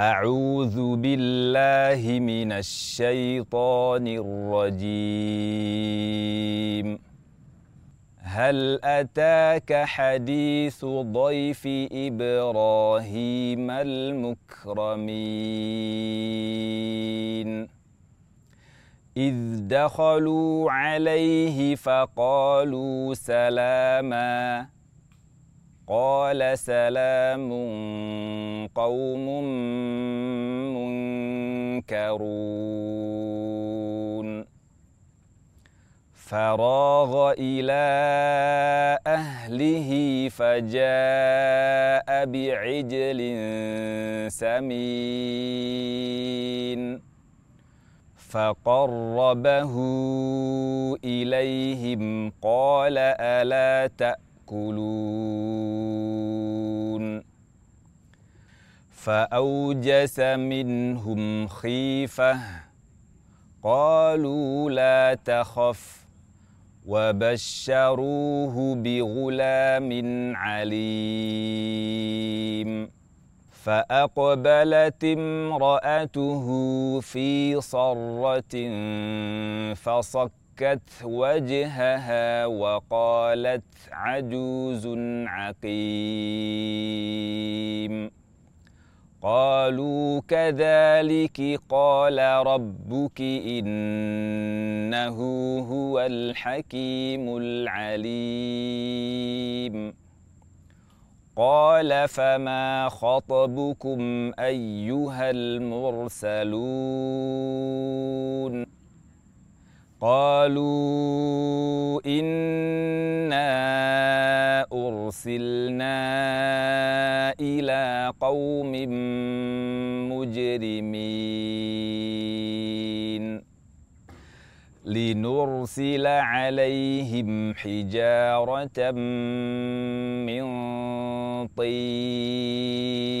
أعوذ بالله من الشيطان الرجيم. هل أتاك حديث ضيف إبراهيم المكرمين؟ إذ دخلوا عليه فقالوا سلاماً. قال سلام قوم منكرون. فراغ إلى أهله فجاء بعجل سمين. فقربه إليهم قال ألا تأكلون يأكلون. فأوجس منهم خيفة قالوا لا تخف وبشروه بغلام عليم. فأقبلت امرأته في صرة فصك فكت وجهها وقالت عجوز عقيم. قالوا كذلك قال ربك إنه هو الحكيم العليم. قال فما خطبكم أيها المرسلون؟ قالوا إنا أرسلنا إلى قوم مجرمين لنرسل عليهم حجارة من طين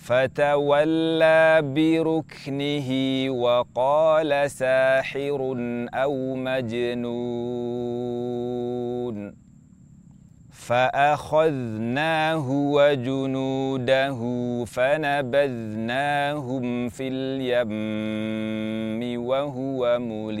فتولى بركنه وقال ساحر أو مجنون. فأخذناه وجنوده فنبذناهم في اليم وهو مليم.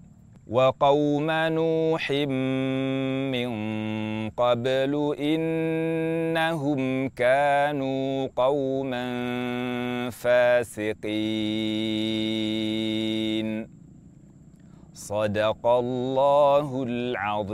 وقوم نوح من قبل إنهم كانوا قوما فاسقين. صدق الله العظيم.